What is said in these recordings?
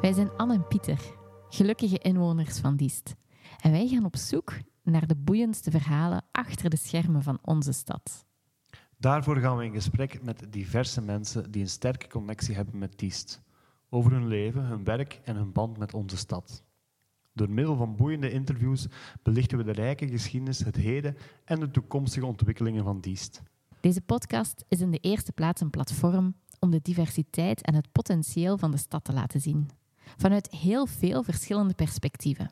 Wij zijn Anne en Pieter, gelukkige inwoners van Diest. En wij gaan op zoek naar de boeiendste verhalen achter de schermen van onze stad. Daarvoor gaan we in gesprek met diverse mensen die een sterke connectie hebben met Diest. Over hun leven, hun werk en hun band met onze stad. Door middel van boeiende interviews belichten we de rijke geschiedenis, het heden en de toekomstige ontwikkelingen van Diest. Deze podcast is in de eerste plaats een platform om de diversiteit en het potentieel van de stad te laten zien. Vanuit heel veel verschillende perspectieven.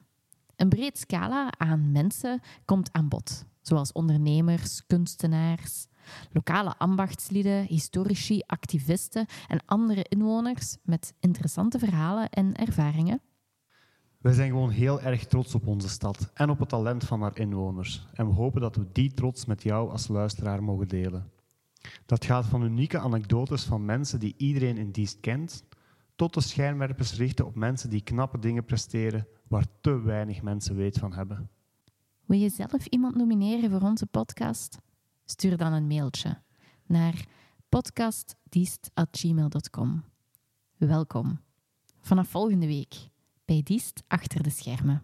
Een breed scala aan mensen komt aan bod, zoals ondernemers, kunstenaars, lokale ambachtslieden, historici, activisten en andere inwoners met interessante verhalen en ervaringen. Wij zijn gewoon heel erg trots op onze stad en op het talent van haar inwoners. En we hopen dat we die trots met jou als luisteraar mogen delen. Dat gaat van unieke anekdotes van mensen die iedereen in dienst kent, tot de schijnwerpers richten op mensen die knappe dingen presteren waar te weinig mensen weet van hebben. Wil je zelf iemand nomineren voor onze podcast? Stuur dan een mailtje naar podcastdiest.gmail.com. Welkom. Vanaf volgende week bij Diest achter de schermen.